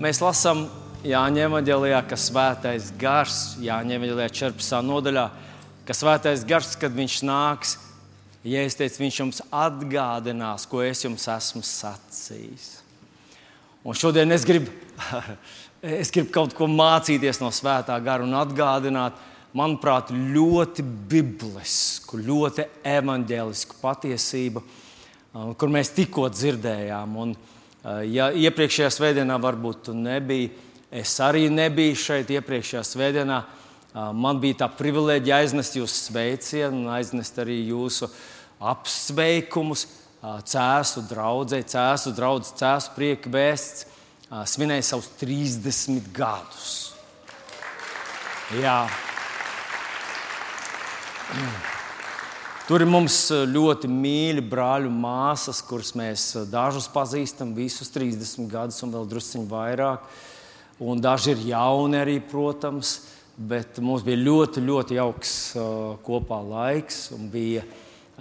Mēs lasām Jāņa evanģēlijā, ka svētais gars, Jāņa evanģēlijā 14. nodaļā, ka svētais gars, kad viņš nāks, ja es teicu, viņš jums atgādinās, ko es jums esmu sacījis. Un šodien es gribu, es gribu kaut ko mācīties no svētā gara un atgādināt, manuprāt, ļoti biblisku, ļoti evaņģēlisku patiesību, kur mēs tikko dzirdējām. Un, ja iepriekšējā svētdienā varbūt tu nebija, es arī nebiju šeit iepriekšējā svētdienā. Man bija tā privilēģija aiznest jūsu sveicienu, aiznest arī jūsu apsveikumus. Cēsu draugai, cēsu draugs, cēsu prieka vēsts svinēja savus 30 gadus. Jā. Tur ir mums ļoti mīļi brāļi un māsas, kurus mēs dažus pazīstam, visus 30 gadus un vēl druskuļi vairāk. Un daži ir jauni arī, protams, bet mums bija ļoti, ļoti jauks kopā laiks. Bija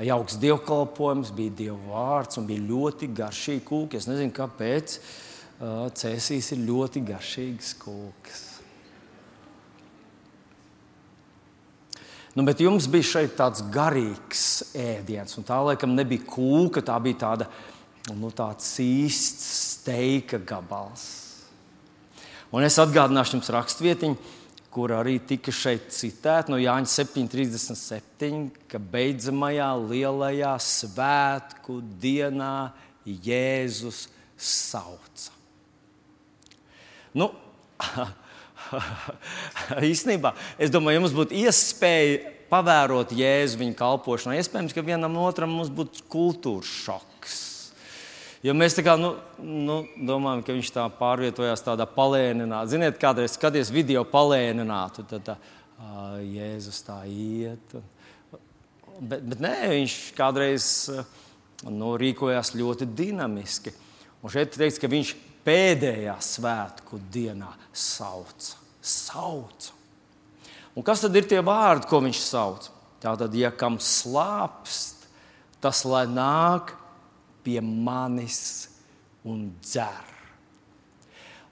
jauks dievkalpojums, bija dieva vārds un bija ļoti garšīgi kūki. Es nezinu, kāpēc. Cēsīs ir ļoti garšīgs kūks. Nu, bet jums bija šeit tāds garīgs ēdiens, un tā laikam nebija kūka, tā bija tāda nu, īsts steika gabals. Un es atgādināšu jums rakstvietiņu, kur arī tika šeit citēta no Jāņa 7,37, ka beidzamajā lielajā svētku dienā Jēzus sauca. Nu, īstenībā es domāju, jums būtu iespēja pavērot Jēzu viņa kalpošanā. Iespējams, ka vienam otram mums būtu kultūras šoks. Jo mēs kā, nu, nu, domājam, ka viņš tā pārvietojās tādā palēninā. Ziniet, kādreiz skaties video palēninātu, tad tā, uh, Jēzus tā iet. Bet, bet nē, viņš kādreiz nu, rīkojās ļoti dinamiski. Un šeit teikts, ka viņš pēdējā svētku dienā sauca. sauca. Un kas tad ir tie vārdi, ko viņš sauc? Tātad, ja kam slāpst, tas lai nāk pie manis un dzer.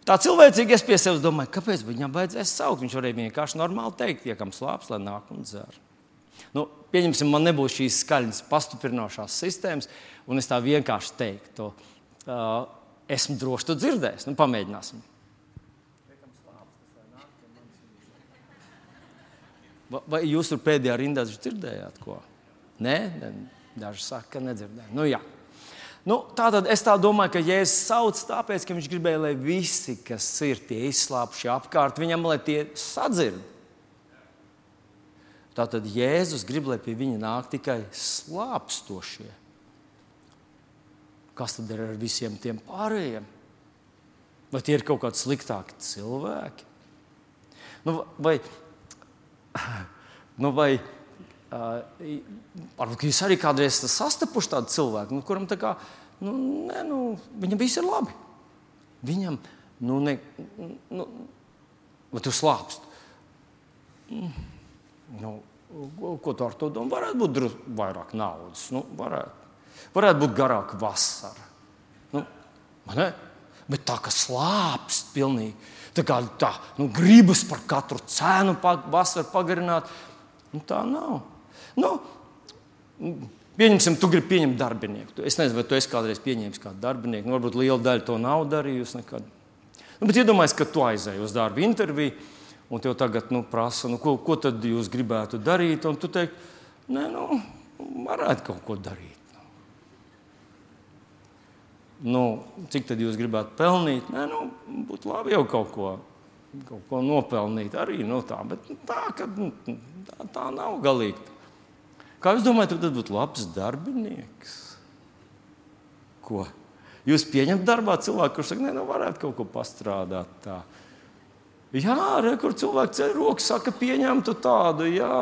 Tā cilvēcīgi es pie sevis domāju, kāpēc viņam vajadzēs saukt. Viņš varēja vienkārši normāli teikt, ja kam slāpst, lai nāk un dzer. Nu, pieņemsim, man nebūs šīs skaļas, pastiprinošās sistēmas, un es tā vienkārši teiktu. Uh, esmu droši to dzirdējis. Nu, pamēģināsim. Vai jūs tur pēdējā rindā dzirdējāt ko? Nē, daži saka, ka nedzirdēju. Nu, jā. nu, tātad es tā domāju, ka Jēzus sauc tāpēc, ka viņš gribēja, lai visi, kas ir tie izslāpušie apkārt, viņam lai tie sadzird. Tātad Jēzus grib, lai pie viņa nāk tikai slāpstošie. Kas tad ir ar visiem tiem pārējiem? Vai tie ir kaut kādi sliktāki cilvēki? Nu, vai, nu, vai varbūt jūs arī kādreiz esat sastapuši tādu cilvēku, nu, kuram tā kā, nu, ne, nu, viņam viss ir labi. Viņam, nu, ne, nu, vai tu slāpst? Nu, ko tu ar to domā? Varētu būt vairāk naudas. Nu, varētu. Varētu būt garāka vasara. Nu, Bet tā kā slāpst pilnīgi. Tā kā tā, nu, gribas par katru cenu vasaru pagarināt, nu, tā nav. Nu, Pieņemsim, tu gribi pieņemt darbinieku. Es nezinu, vai tu esi kādreiz pieņēmis kādu darbinieku. Nu, varbūt liela daļa to nav darījusi. Nekad. Nu, bet iedomājieties, ka tu aizēji uz darbu interviju, un te tagad nu, prasa, nu, ko, ko tad jūs gribētu darīt. Un tu teiksi, nē, nu, varētu kaut ko darīt nu, cik tad jūs gribētu pelnīt? Nē, nu, būtu labi jau kaut ko, kaut ko nopelnīt arī no nu, tā, bet tā, ka, nu, tā, tā nav galīgi. Kā jūs domājat, tad būtu labs darbinieks? Ko? Jūs pieņemat darbā cilvēku, kurš saka, nē, nu, varētu kaut ko pastrādāt. Tā. Jā, re, kur cilvēks ceļ rokas, saka, pieņemtu tādu. Jā.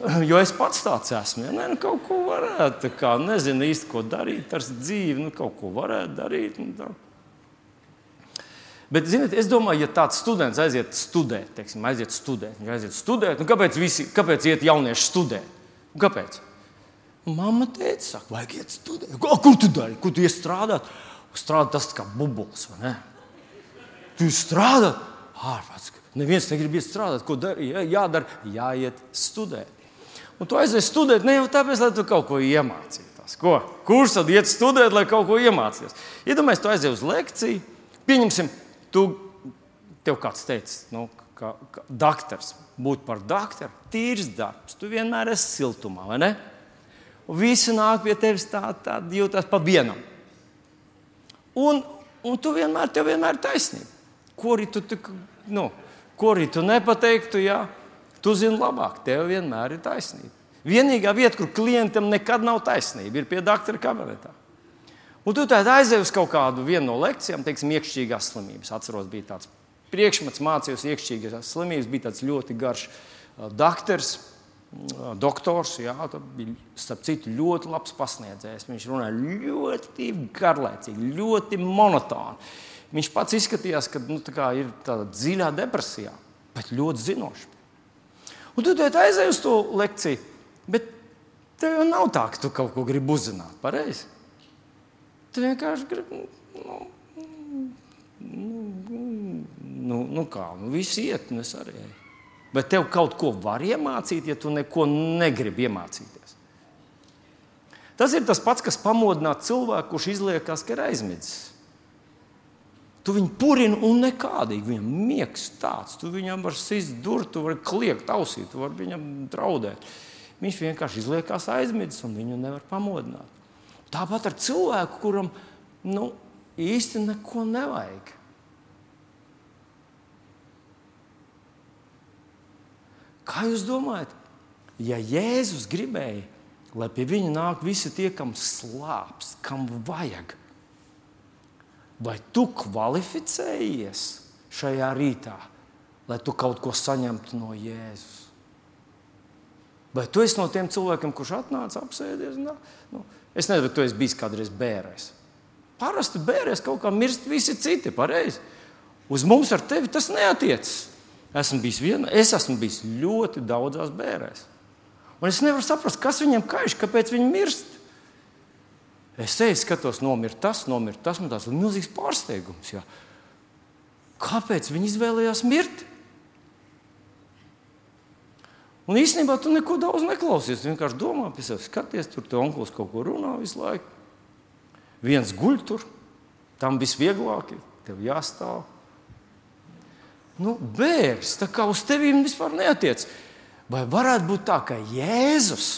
Jo es pats tāds esmu. Ja? Nē, nu, kaut ko varētu, kā, nezinu īsti, ko darīt ar dzīvi, nu, kaut ko varētu darīt. Nu, tā. Bet, ziniet, es domāju, ja tāds students aiziet studēt, teiksim, aiziet studēt, aiziet studēt nu, kāpēc, visi, kāpēc iet jaunieši studēt? Nu, kāpēc? Mama teica, saka, vajag iet studēt. Ko, kur tu dari? Kur tu ies strādāt? Tas kā bublis, vai ne? tu strādā ārpus. Neviens negrib iet strādāt, ko darīt. Jādara, jāiet studēt. Un tu aizies studēt ne jau tāpēc, lai tu kaut ko iemācītos. Ko? Kurš tad iet studēt, lai kaut ko iemācītos? Iedomājieties, tu aizies uz lekciju, pieņemsim, tu, tev kāds teica, nu, ka, ka doktors, būt par doktoru, tīrs darbs. Tu vienmēr esi siltumā, vai ne? Un visi nāk pie tevis tādi tā, jūtas pa vienam. Un, un tu vienmēr, tev vienmēr ir taisnība. Ko arī tu, tu, nu, ko arī tu nepateiktu, jā, tu zini labāk, tev vienmēr ir taisnība. Vienīgā vieta, kur klientam nekad nav taisnība, ir pie doktora kabinetā. Un tu tādā aizēji uz kaut kādu no lekcijām, teiksim, iekšķīgās slimības. Atceros, bija tāds priekšmets, mācījos iekšķīgās slimības, bija tāds ļoti garš doktors. Doktors, jā, bija starp citu ļoti labs pasniedzējs. Viņš runāja ļoti garlaicīgi, ļoti monotoni. Viņš pats izskatījās, ka nu, tā ir tāda dziļā depresijā, bet ļoti zinošs. Un tu aizēji uz to lekciju, bet tev jau nav tā, ka tu kaut ko gribi uzzināt. Pareizi? Tu vienkārši gribi. Nu, nu, nu, nu kā, nu, viss iet, un es arī. Bet tev kaut ko var iemācīt, ja tu neko negribi iemācīties. Tas ir tas pats, kas pamodināt cilvēku, kurš izliekas, ka ir aizmidzis. Tu viņu purini un nekādīgi. Viņam miegs tāds, tu viņam vari sist durvis, tu vari kliegt ausī, tu vari viņam draudēt. Viņš vienkārši izliekas aizmidzis un viņu nevar pamodināt. Tāpat ar cilvēku, kuram nu, īsti neko nevajag. Kā jūs domājat, ja Jēzus gribēja, lai pie viņa nāk visi tie, kam slāpst, kam vajag, vai tu kvalificējies šajā rītā, lai tu kaut ko saņemtu no Jēzus? Vai tu esi no tiem cilvēkiem, kurš atnāca apsēdies? Nu, es nezinu, tu esi bijis kādreiz bērēs. Parasti bērēs kaut kā mirst visi citi. Pareizi. Uz mums ar tevi tas neatiecas. Esmu bijis, viena, es esmu bijis ļoti daudzās bērēs. Un es nevaru saprast, kas viņam kaiš, kāpēc viņi mirst. Es eju, skatos, nomirt tas, nomirt tas. Man tas ir milzīgs pārsteigums. Jā. Kāpēc viņi izvēlējās mirt? Un īstenībā tu neko daudz neklausies. Tu vienkārši domā pie skaties, tur te onkls kaut ko runā visu laiku. Viens guļ tur, tam visvieglāk ir, tev jāstāv. Nu, bērns, tā kā uz tevi vispār neatiec. Vai varētu būt tā, ka Jēzus,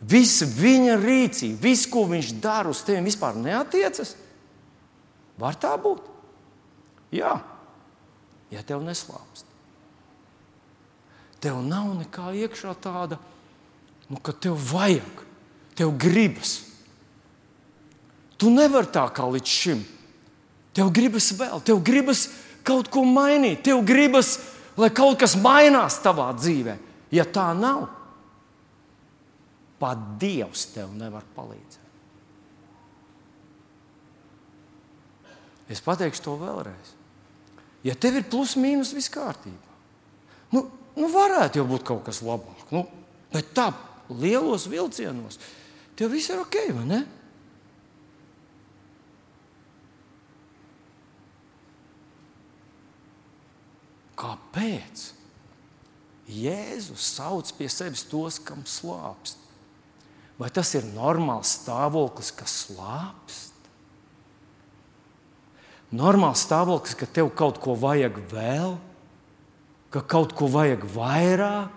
visa viņa rīcība, viss, ko viņš dara, uz tevi vispār neatiecas? Var tā būt? Jā, ja tev neslāpst. Tev nav nekā iekšā tāda, nu, ka tev vajag, tev gribas. Tu nevari tā kā līdz šim. Tev gribas vēl, tev gribas kaut ko mainīt. Tev gribas, lai kaut kas mainās tavā dzīvē. Ja tā nav, pat Dievs tev nevar palīdzēt. Es pateikšu to vēlreiz. Ja tev ir plus mīnus viss kārtībā, nu, nu varētu jau būt kaut kas labāk. Nu, bet tā lielos vilcienos tev viss ir ok, vai ne? Kāpēc? Jēzus sauc pie sevis tos, kam slāpst. Vai tas ir normāls stāvoklis, kas slāpst? Normāls stāvoklis, ka tev kaut ko vajag vēl, ka kaut ko vajag vairāk,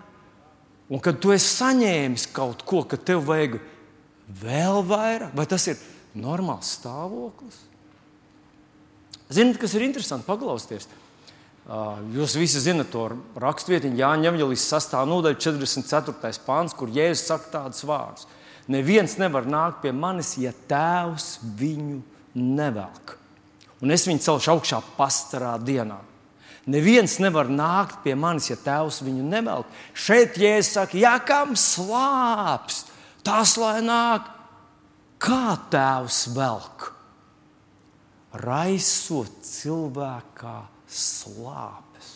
un kad tu esi saņēmis kaut ko, ka tev vajag vēl vairāk, vai tas ir normāls stāvoklis? Ziniet, kas ir interesanti paklausties? Jūs visi zinat to rakstvietiņu, Jāņa Evanģelijas 6. nodaļa, 44. pāns, kur Jēzus saka tādus vārdus. Neviens nevar nākt pie manis, ja tēvs viņu nevelk. Un es viņu celšu augšā pastarā dienā. Neviens nevar nākt pie manis, ja tēvs viņu nevelk. Šeit Jēzus saka, ja kam slāpst, tas lai nāk, kā tēvs velk. Raisot cilvēkā slāpes.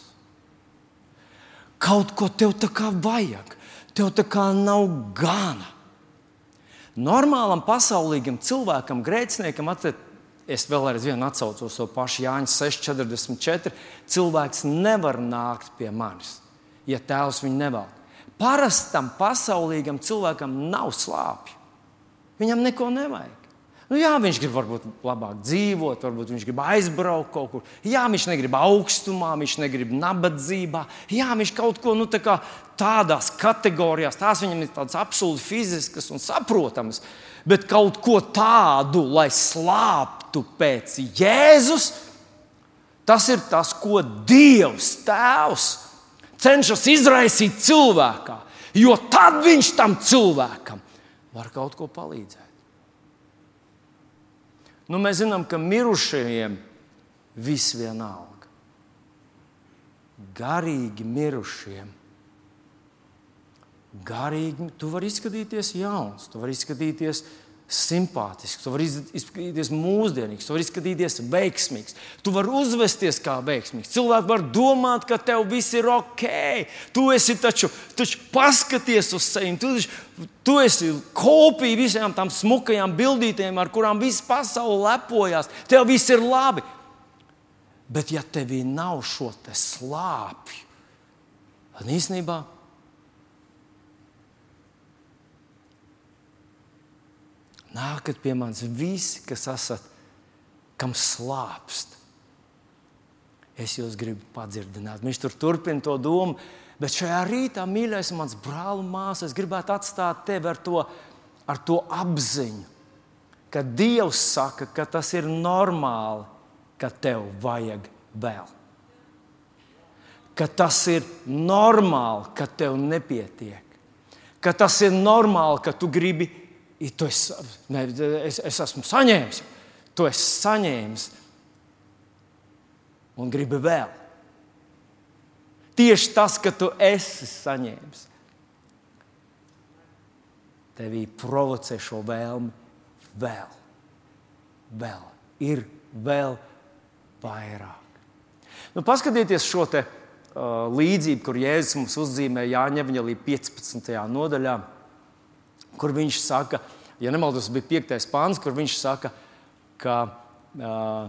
Kaut ko tev tā kā vajag, tev tā kā nav gana. Normālam pasaulīgam cilvēkam, grēciniekam, es vēl aizvien atcaucos to pašu Jāņa 6,44. Cilvēks nevar nākt pie manis, ja tēvs viņu nevēl. Parastam pasaulīgam cilvēkam nav slāpju. Viņam neko nevajag. Nu, jā, viņš grib varbūt labāk dzīvot, varbūt viņš grib aizbraukt kaut kur. Jā, viņš negrib augstumā, viņš negrib nabadzībā. Jā, viņš kaut ko nu, tā kā, tādās kategorijās, tās viņam ir tādas absolūti fiziskas un saprotamas. Bet kaut ko tādu, lai slāptu pēc Jēzus, tas ir tas, ko Dievs Tēvs cenšas izraisīt cilvēkā. Jo tad viņš tam cilvēkam var kaut ko palīdzēt. Nu, mēs zinām, ka mirušajiem viss vienalga. Garīgi mirušiem. Garīgi tu vari izskatīties jauns, tu vari izskatīties simpātisks, tu vari izskatīties mūsdienīgs, tu vari izskatīties veiksmīgs, tu vari uzvesties kā veiksmīgs. Cilvēki var domāt, ka tev viss ir ok. Tu esi taču, taču paskaties uz sevi, tu, taču, tu esi kopija visām tām smukajām bildītēm, ar kurām visa pasaule lepojas. Tev viss ir labi. Bet ja tevī nav šo slāpju, tad īstenībā Nākat pie manis visi, kas esat, kam slāpst. Es jūs gribu padzirdināt. Viņš tur turpina to domu. Bet šajā rītā, mīļais, mans brāl un māsa, es gribētu atstāt tevi ar to, ar to apziņu, ka Dievs saka, ka tas ir normāli, ka tev vajag vēl. Ka tas ir normāli, ka tev nepietiek. Ka tas ir normāli, ka tu gribi tu esi, ne, es, es esmu saņēmis, tu esi saņēmis un gribi vēl. Tieši tas, ka tu esi saņēmis, tevī provocē šo vēlmi vēl, vēl, ir vēl vairāk. Nu, paskatieties šo te, uh, līdzību, kur Jēzus mums uzzīmē Jāņa 15. nodaļā kur viņš saka, ja nemaldos, bija piektais pāns, kur viņš saka, ka uh,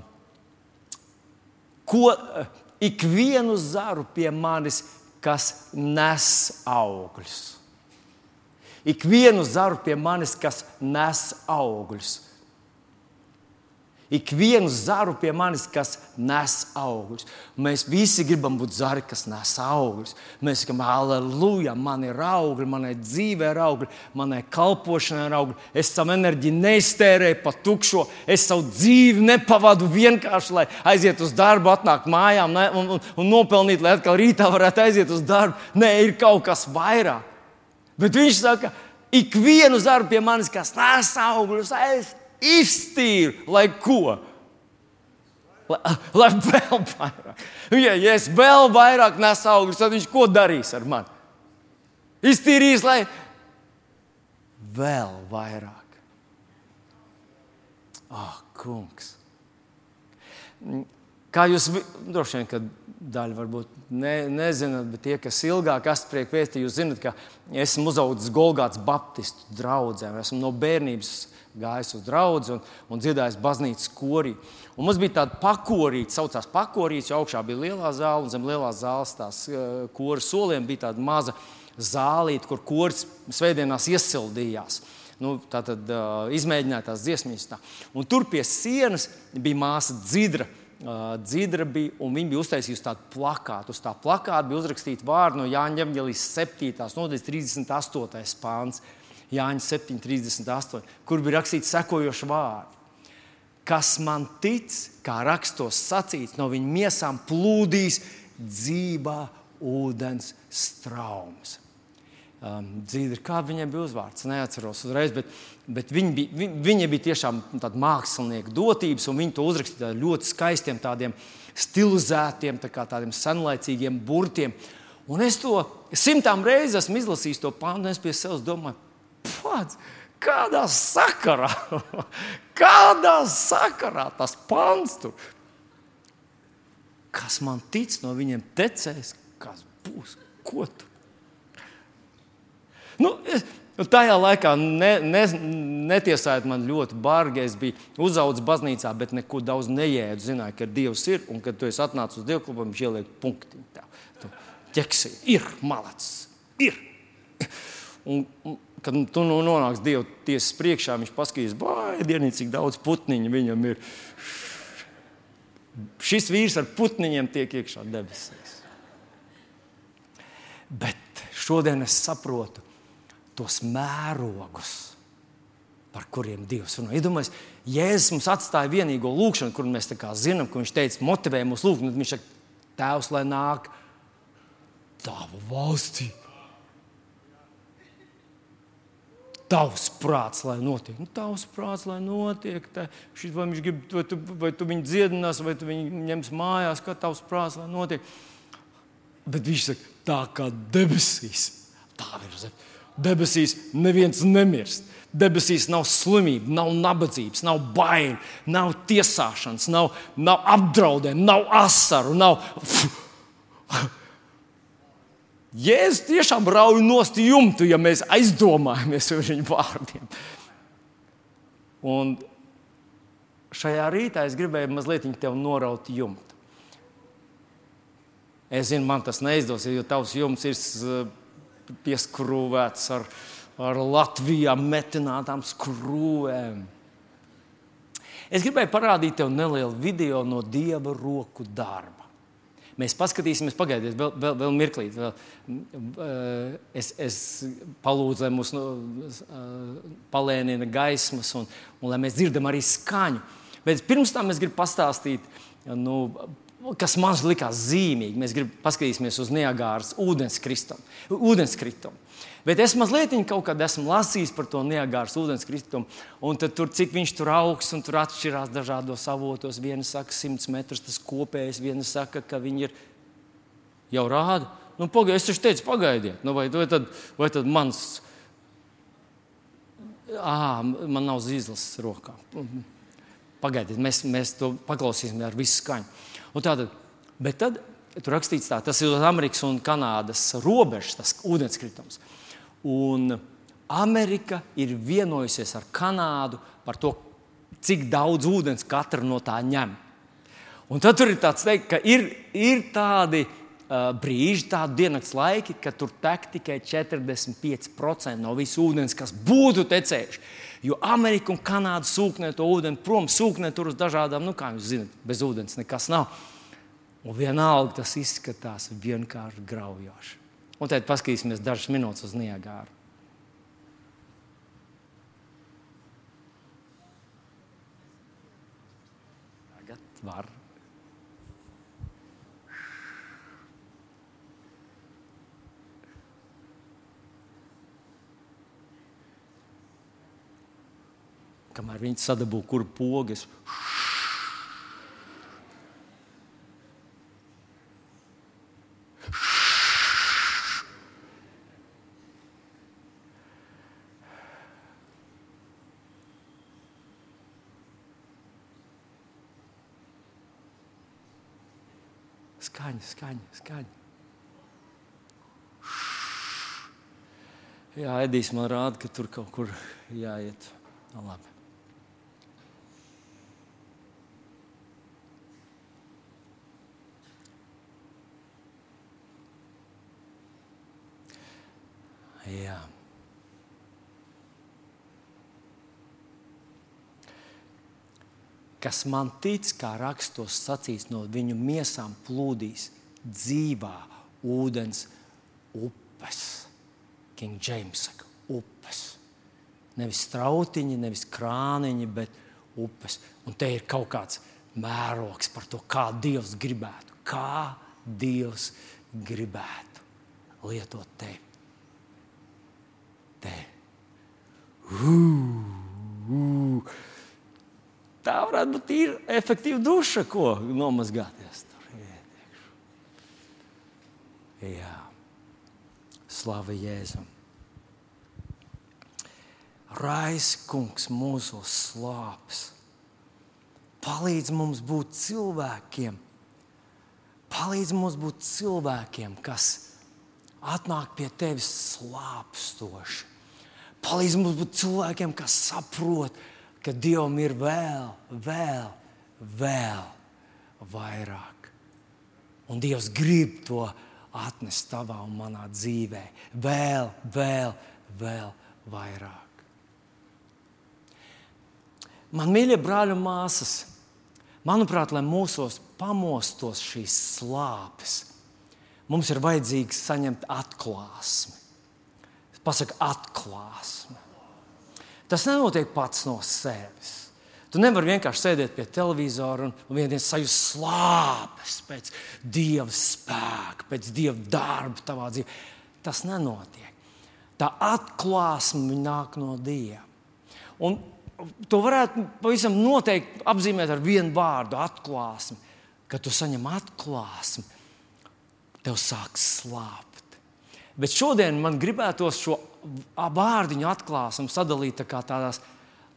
ko, uh, ikvienu zaru pie manis, kas nes augļus. Ikvienu zaru pie manis, kas nes augļus. Ikvienu zaru pie manis, kas nes augļus. Mēs visi gribam būt zari, kas nes augļus. Mēs sakām, aleluja, man ir augļi, manai dzīvē ir augļi, manai kalpošanai ir augļi. Es savu enerģiju neiztērēju pa tukšo, es savu dzīvi nepavadu vienkārši, lai aizietu uz darbu, atnāktu mājām ne, un, un, un nopelnītu, lai atkal rītā varētu aiziet uz darbu. Nē, ir kaut kas vairāk. Bet viņš saka, ikvienu zaru pie manis, kas nes augļus. Es iztīru, lai ko? Lai, lai vēl vairāk. Ja, ja es vēl vairāk nesu augļus, tad viņš ko darīs ar mani? Iztīrīs, lai vēl vairāk. Ah, oh, kungs. Kā jūs droši vien, ka daļa varbūt ne, nezināt, bet tie, kas ilgāk esat priekšvēsti, jūs zinat, ka esmu uzaugusi Golgāts Baptistu draugā. Esmu no bērnības gājis uz draugu un, un dziedājis baznīcas korī. Un mums bija tāda pakorīte, saucās pakorīte, jo augšā bija lielā zāle un zem lielās zāles tās uh, kora soliem bija tāda maza zālīte, kur koris svētdienās iesildījās. Nu, tā tad uh, izmēģināja tās dziesmas. Tā. Un tur pie sienas bija māsa Dzidra. Uh, Dzidra bija, un viņa bija uztaisījusi tādu plakātu. Uz tā plakāta bija uzrakstīti vārdi no Jāņa Evangelijas 7. nodaļas 38. pāns. Jāņa 7,38, kur bija rakstīts sekojoši vārdi. Kas man tic, kā rakstos sacīts, no viņa miesām plūdīs dzīvā ūdens straums. Um, Dzīve, kā viņai bija uzvārds, neatceros uzreiz, bet, bet viņa, bija, viņa, viņa bija tiešām tāda mākslinieka dotības, un viņa to uzrakstīja ļoti skaistiem, tādiem stilizētiem, tā tādiem senlaicīgiem burtiem. Un es to simtām reizes esmu izlasījis, to pāntu, un es pie sevis domāju, pats. Kādā sakarā, kādā sakarā tas pants tur? Kas man tic no viņiem tecēs, kas būs, ko tu? Nu, es, tajā laikā ne, ne, netiesājiet man ļoti bargi. Es biju uzaugusi baznīcā, bet neko daudz nejēdzu. Zināju, ka Dievs ir un kad tu esi atnācis uz dievklubu, viņš ieliek punktu. Ķeksi ir malacis. Ir. Un, un, kad tu nu nonāksi Dieva tiesas priekšā, viņš paskatīs, baidienī, cik daudz putniņu viņam ir. Šis vīrs ar putniņiem tiek iekšā debesīs. Bet šodien es saprotu, tos mērogus, par kuriem Dievs runā. Iedomājieties, Jēzus mums atstāja vienīgo lūgšanu, kur mēs zinām, ka viņš teica, motivē mūs lūgt. Viņš saka, Tēvs, lai nāk tava valstība. Tavs prāts, lai notiek. Nu, tavs prāts, lai notiek. Tā, šit, vai, grib, vai, tu, vai tu viņu dziedinās, vai tu viņu ņems mājās, kā tavs prāts, lai notiek. Bet viņš saka, tā kā debesīs, tā ir Debesīs neviens nemirst. Debesīs nav slimība, nav nabadzības, nav bail, nav tiesāšanas, nav, nav apdraudējumu, nav asaru. Nav... Jēzus tiešām rauj nost jumtu, ja mēs aizdomājamies par viņa vārdiem. Un šajā rītā es gribēju mazliet tevi noraut jumtu. Es zinu, man tas neizdosies, jo tavs jumts ir pieskrūvēts ar, ar Latvijā metinātām skrūvēm. Es gribēju parādīt tev nelielu video no dieva roku darba. Mēs paskatīsimies, pagaidiet, vēl, vēl, vēl mirklīt. Vēl. Eh, es, es palūdzu, lai mums nu, eh, palēnina gaismas un, un lai mēs dzirdam arī skaņu. Bet pirms tam es gribu pastāstīt nu, kas man likās zīmīgi. Mēs gribam paskatīties uz Niagāras ūdenskritumu. Bet es mazliet kaut kad esmu lasījis par to Niagāras ūdenskritumu, un tur cik viņš tur augsts un tur atšķirās dažādos avotos. Viena saka, 100 metrus tas kopējais, viena saka, ka viņi ir jau rāda. Nu, pagaid, es taču teicu, pagaidiet, nu, vai, vai, tad, vai tad mans, ah, man nav zīles rokā. Pagaidiet, mēs, mēs to paklausīsimies ar visu skaņu. Un tātad, bet tad tur rakstīts, tā, tas ir uz Amerikas un Kanādas robežas, tas ūdenskritums. Un Amerika ir vienojusies ar Kanādu par to, cik daudz ūdens katra no tā ņem. Un tad tur ir tāds teikt, ka ir, ir tādi uh, brīži, tādi dienas laiki, kad tur tek tikai 45% no visa ūdens, kas būtu tecējuši. Jo Amerika un Kanāda sūknē to ūdeni prom, sūknē tur uz dažādām, nu, kā jūs zināt, bez ūdens nekas nav. Un vienalga tas izskatās vienkārši graujoši. Un tad paskatīsimies dažas minūtes uz Niagāru. Tagad var. kamēr viņi sadabū kur pogas. Skaņa, skaņa, skaņa. Jā, Edijs man rāda, ka tur kaut kur jāiet. No, nu, labi. Jā. Kas man tic, kā rakstos sacīts, no viņu miesām plūdīs dzīvā ūdens upes. King James saka, upes. Nevis strautiņi, nevis krāniņi, bet upes. Un te ir kaut kāds mērogs par to, kā Dievs gribētu, kā Dievs gribētu lietot tevi te. Uh, uh. Tā varētu būt īra, efektīva duša, ko nomazgāties. Jā, slava Jēzum. Raiskungs mūsu slāpes. Palīdz mums būt cilvēkiem, palīdz mums būt cilvēkiem, kas atnāk pie tevis slāpstoši. palīdz mums būt cilvēkiem, kas saprot, ka Dievam ir vēl, vēl, vēl vairāk. Un Dievs grib to atnest tavā un manā dzīvē. Vēl, vēl, vēl vairāk. Man mīļie brāļi un māsas, manuprāt, lai mūsos pamostos šīs slāpes, mums ir vajadzīgs saņemt atklāsmi. Pasaka, atklāsme. Tas nenotiek pats no sevis. Tu nevari vienkārši sēdēt pie televizora un, un vienā dienā sajust slāpes pēc dieva spēka, pēc dieva darba tavā dzīvē. Tas nenotiek. Tā atklāsme nāk no dieva. Un to varētu pavisam noteikti apzīmēt ar vienu vārdu - atklāsme. Kad tu saņem atklāsmi, tev sāk slāpt. Bet šodien man gribētos šo vārdiņu atklāsmu sadalīt tā tādās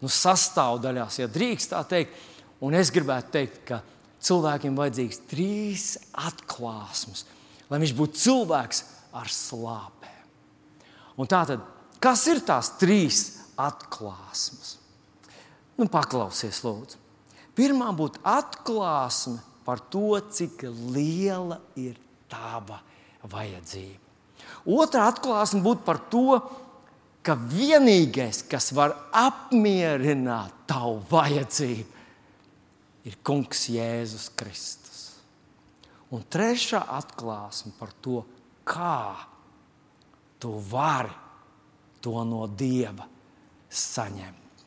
nu, sastāvdaļās, ja drīkst tā teikt. Un es gribētu teikt, ka cilvēkiem vajadzīgs trīs atklāsmes, lai viņš būtu cilvēks ar slāpēm. Un tātad, kas ir tās trīs atklāsmes? Nu, paklausies, lūdzu. Pirmā būtu atklāsme par to, cik liela ir tava vajadzība. Otra atklāsme būtu par to, ka vienīgais, kas var apmierināt tavu vajadzību, ir Kungs Jēzus Kristus. Un trešā atklāsme par to, kā tu vari to no Dieva saņemt.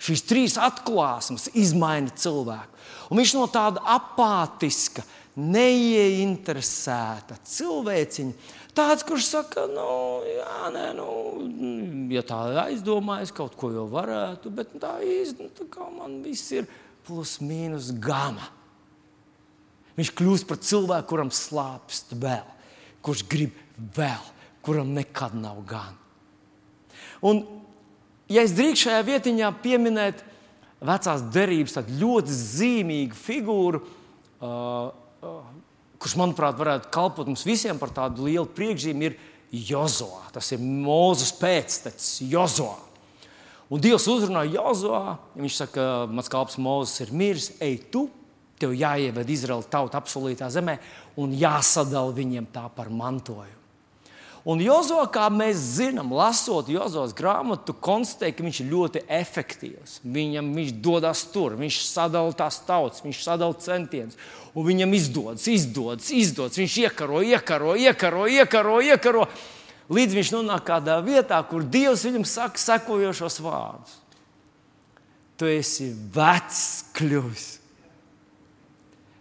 Šīs trīs atklāsmes izmaina cilvēku. Un viņš no tāda apātiska, neieinteresēta cilvēciņa, tāds, kurš saka, nu, jā, nē, nu, ja tā aizdomājas, kaut ko jau varētu, bet tā īsti nu, tā man viss ir plus mīnus gama. Viņš kļūst par cilvēku, kuram slāpst vēl, kurš grib vēl, kuram nekad nav gan. Un ja es drīkstu šajā vietiņā pieminēt vecās derības ļoti zīmīgu figūru, uh, kurš, manuprāt, varētu kalpot mums visiem par tādu lielu priekšzīmi, ir Jozoā. Tas ir Mozus pēctecis Jozoā. Un Dievs uzrunā Jozoā. Viņš saka, mans kalps Mozus ir miris, ej tu, tev jāieved Izraēla tauta apsolītā zemē un jāsadala viņiem tā par mantojumu. Un Jozo, kā mēs zinām, lasot Jozos grāmatu, konstatē, ka viņš ir ļoti efektīvs. Viņam viņš dodas tur, viņš sadala tās tautas, viņš sadala centienus, un viņam izdodas, izdodas, izdodas. Viņš iekaro, iekaro, iekaro, iekaro, iekaro līdz viņš nonāk kādā vietā, kur Dievs viņam saka sekojošos vārdus. Tu esi vecs kļuvis,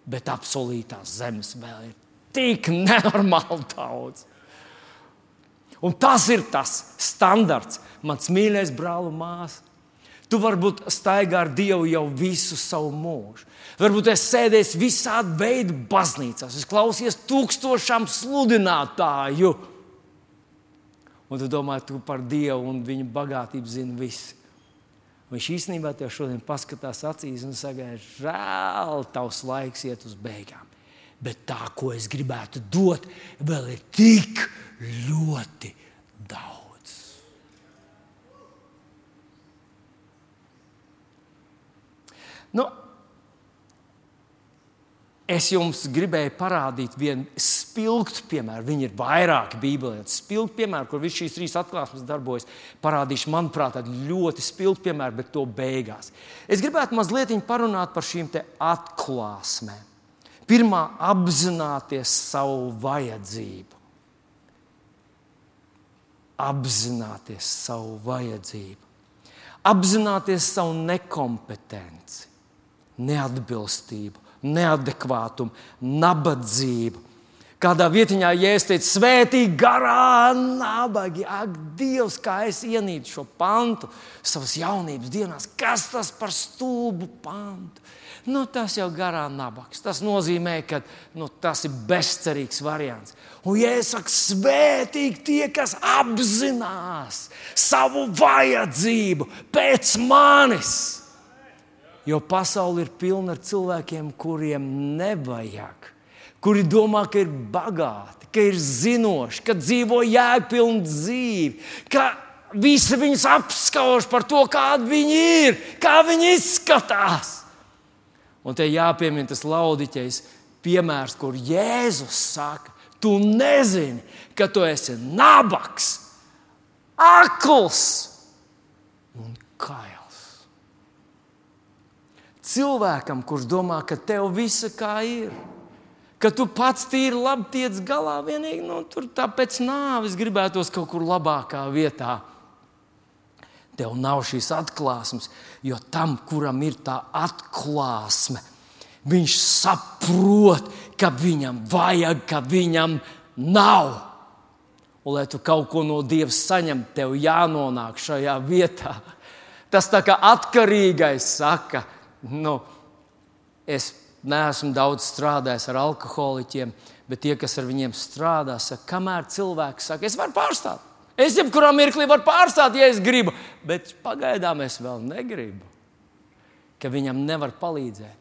bet apsolītās zemes vēl ir tik nenormāli daudz. Un tas ir tas standarts, mans mīļais brāl un māsa. Tu varbūt staigā ar Dievu jau visu savu mūžu. Varbūt es sēdēju visādi veidu baznīcās, es klausījos tūkstošiem sludinātāju. Un tu domā, tu par Dievu un viņa bagātību zini visi. Viņš īstenībā te šodien paskatās acīs un saka, žēl, tavs laiks iet uz beigām. Bet tā, ko es gribētu dot, vēl ir tik ļoti daudz. Nu, es jums gribēju parādīt vienu spilgtu piemēru. Viņi ir vairāki Bībelē. Spilgti piemēri, kur visas šīs trīs atklāsmes darbojas. Parādīšu, manuprāt, ļoti spilgtu piemēru, bet to beigās. Es gribētu mazliet parunāt par šīm atklāsmēm. Pirmā, apzināties savu vajadzību apzināties savu vajadzību, apzināties savu nekompetenci, neatbilstību, neadekvātumu, nabadzību. Kādā vietā iesteidzis svētīgi, garā, nabagi. Ak, Dievs, kā es ienīdu šo pantu savas jaunības dienās. Kas tas par stulbu pantu? nu, tas jau garā nabaks. Tas nozīmē, ka nu, tas ir bezcerīgs variants. Un, ja es saku, svētīgi tie, kas apzinās savu vajadzību pēc manis, jo pasaule ir pilna ar cilvēkiem, kuriem nevajag, kuri domā, ka ir bagāti, ka ir zinoši, ka dzīvo jēgpilnu dzīvi, ka visi viņus apskauž par to, kādi viņi ir, kā viņi izskatās. Un te jāpiemina tas laudiķis piemērs, kur Jēzus saka, tu nezini, ka tu esi nabaks, akls un kails. Cilvēkam, kurš domā, ka tev viss kā ir, ka tu pats tīri labi tiec galā, vienīgi nu, tur pēc nāves gribētos kaut kur labākā vietā. Tev nav šīs atklāsmes, jo tam, kuram ir tā atklāsme, viņš saprot, ka viņam vajag, ka viņam nav. Un, lai tu kaut ko no Dieva saņemtu, tev jānonāk šajā vietā. Tas tā kā atkarīgais saka, nu, es neesmu daudz strādājis ar alkoholiķiem, bet tie, kas ar viņiem strādā, saka, kamēr cilvēks saka, es varu pārstāt. Es jebkurā mirklī varu pārstāt, ja es gribu, bet pagaidām es vēl negribu, ka viņam nevar palīdzēt.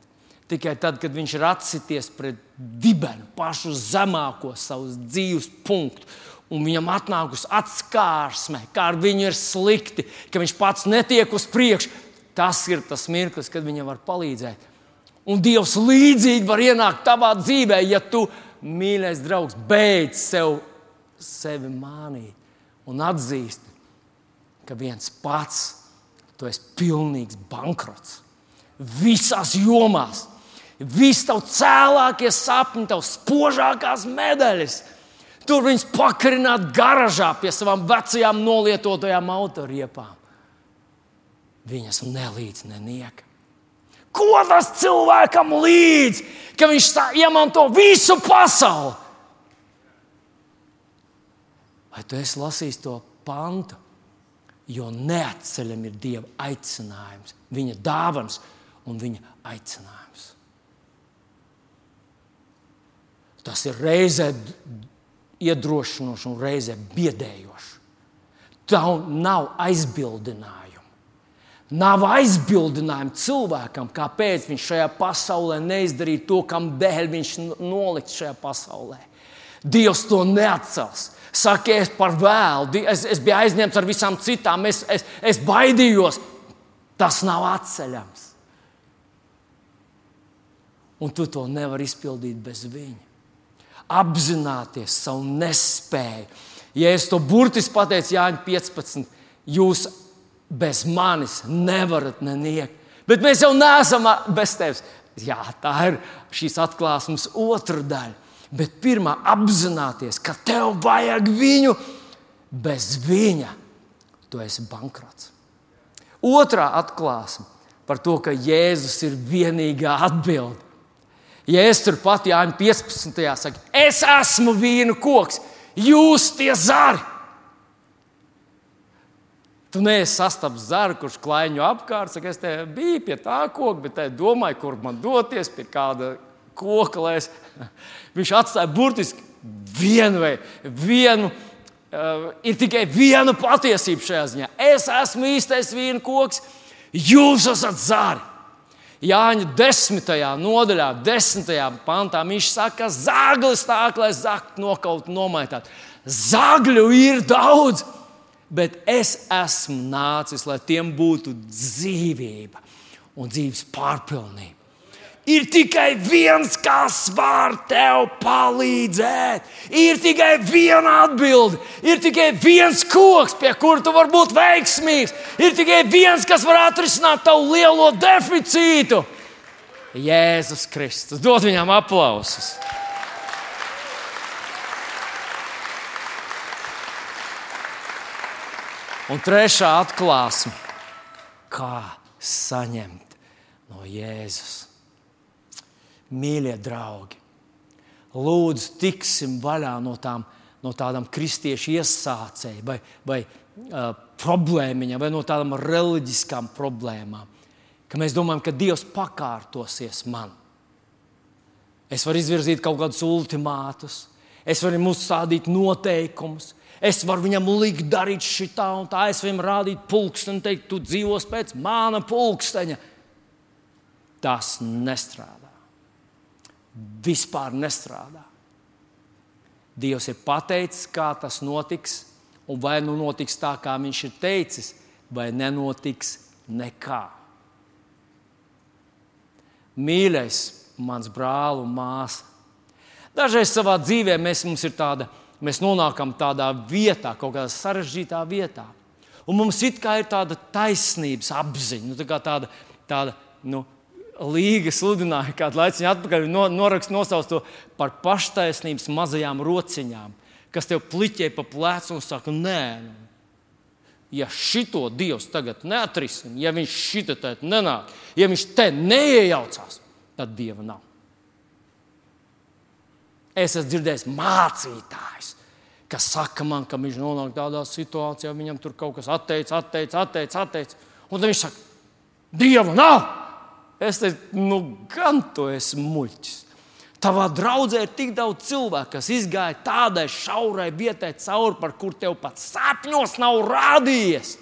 Tikai tad, kad viņš ir atsities pret dibenu, pašu zemāko savus dzīves punktu, un viņam atnākusi atskārsme, kā ar viņu ir slikti, ka viņš pats netiek uz priekšu, tas ir tas mirklis, kad viņam var palīdzēt. Un Dievs līdzīgi var ienākt tavā dzīvē, ja tu, mīļais draugs, beidz sev, sevi mānīt un atzīst, ka viens pats tu esi pilnīgs bankrots. Visās jomās, viss tavs cēlākie sapņi, tavs spožākās medaļas. Tur viņas pakarināt garažā pie savām vecajām nolietotajām autoriepām. Viņas nelīdz nenieka. Ko tas cilvēkam līdz, ka viņš iemanto visu pasauli? Vai tu esi lasījis to pantu? Jo neatceļam ir Dieva aicinājums, Viņa dāvans un Viņa aicinājums. Tas ir reizē iedrošinoši un reizē biedējoši. Tā nav aizbildinājums. Nav aizbildinājumu cilvēkam, kāpēc viņš šajā pasaulē neizdarīja to, kam dēļ viņš noliks šajā pasaulē. Dievs to neatcels. Saka, es par vēlu, es, es biju aizņemts ar visām citām, es, es, es baidījos. Tas nav atceļams. Un tu to nevari izpildīt bez viņa. Apzināties savu nespēju. Ja es to burtiski pateicu Jāņa 15, jūs bez manis nevarat neniekt. Bet mēs jau neesam bez tevis. Jā, tā ir šīs atklāsmes otra daļa. Bet pirmā apzināties, ka tev vajag viņu, bez viņa tu esi bankrots. Otrā atklāsme par to, ka Jēzus ir vienīgā atbilde. Ja es turpat Jāņa 15. saka, es esmu vīnu koks, jūs tie zari. Tu neesi sastaps zaru, kurš klaiņo apkārt. Saka, es biju pie tā koka, bet es domāju, kur man doties, pie kāda koka. Es... Viņš atstāja burtiski vienu vai vienu. Uh, ir tikai viena patiesība šajā ziņā. Es esmu īstais vīna koks, jūs esat zari. Jāņa 10. nodaļā, 10. pantā viņš saka, ka zāglis tā, lai zaktu nokaut, nomaitāt. Zagļu ir daudz, bet es esmu nācis, lai tiem būtu dzīvība un dzīves pārpilnība. Ir tikai viens, kas var tev palīdzēt. Ir tikai viena atbilde. Ir tikai viens koks, pie kura tu vari būt veiksmīgs. Ir tikai viens, kas var atrisināt tavu lielo deficītu. Jēzus Kristus. Dod viņam aplausus. Un trešā atklāsme, kā saņemt no Jēzus. Mīļie draugi, lūdzu, tiksim vaļā no, tām, no tādām kristiešu iesācēju vai, vai uh, problēmiņām, vai no tādām reliģiskām problēmām, ka mēs domājam, ka Dievs pakārtosies man. Es varu izvirzīt kaut kādus ultimātus, es varu uzstādīt noteikumus, Es varu viņam likt darīt šitā un tā, es viņam rādītu pulksteni, teikt, tu dzīvos pēc mana pulksteņa. Tas nestrādā. Vispār nestrādā. Dievs ir pateicis, kā tas notiks, Un vai nu notiks tā, kā viņš ir teicis, vai nenotiks nekā. Mīļais, mans brāl un māsa. Dažreiz savā dzīvē mēs, ir tāda, mēs nonākam tādā vietā, kaut kādā sarežģītā vietā. Un mums it kā ir tāda taisnības apziņa, nu, tā tāda, tāda nu, Līga sludināja kādu laiku atpakaļ, no, norakst nosauc to par paštaisnības mazajām rociņām, kas tev pliķē pa plecu un saka, nē, ja šito Dievs tagad neatrisina, ja viņš šito te nenāk, ja viņš te neiejaucās, tad Dieva nav. Es esmu dzirdējis mācītājs, kas saka man, ka viņš nonāk tādā situācijā, viņam tur kaut kas atteicis, atteicis, atteicis, atteicis. Un viņš saka, Dieva nav! Es teicu, nu, gan tu esi muļķis. Tavā draudzē ir tik daudz cilvēku, kas izgāja tādai šaurai vietai cauri, par kur tev pat sapņos nav rādījies.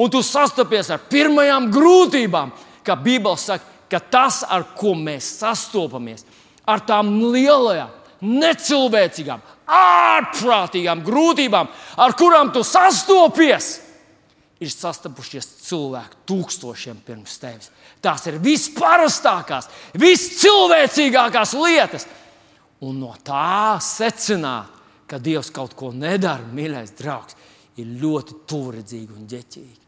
Un tu sastopies ar pirmajām grūtībām, kā Bībele saka, ka tas, ar ko mēs sastopamies, ar tām lielajām, necilvēcīgām, ārprātīgām grūtībām, ar kurām tu sastopies, ir sastapušies cilvēki tūkstošiem pirms tevis. Tās ir visparastākās, viscilvēcīgākās lietas. Un no tā secināt, ka Dievs kaut ko nedara, mīļais draugs, ir ļoti tuvredzīgi un ģeķīgi.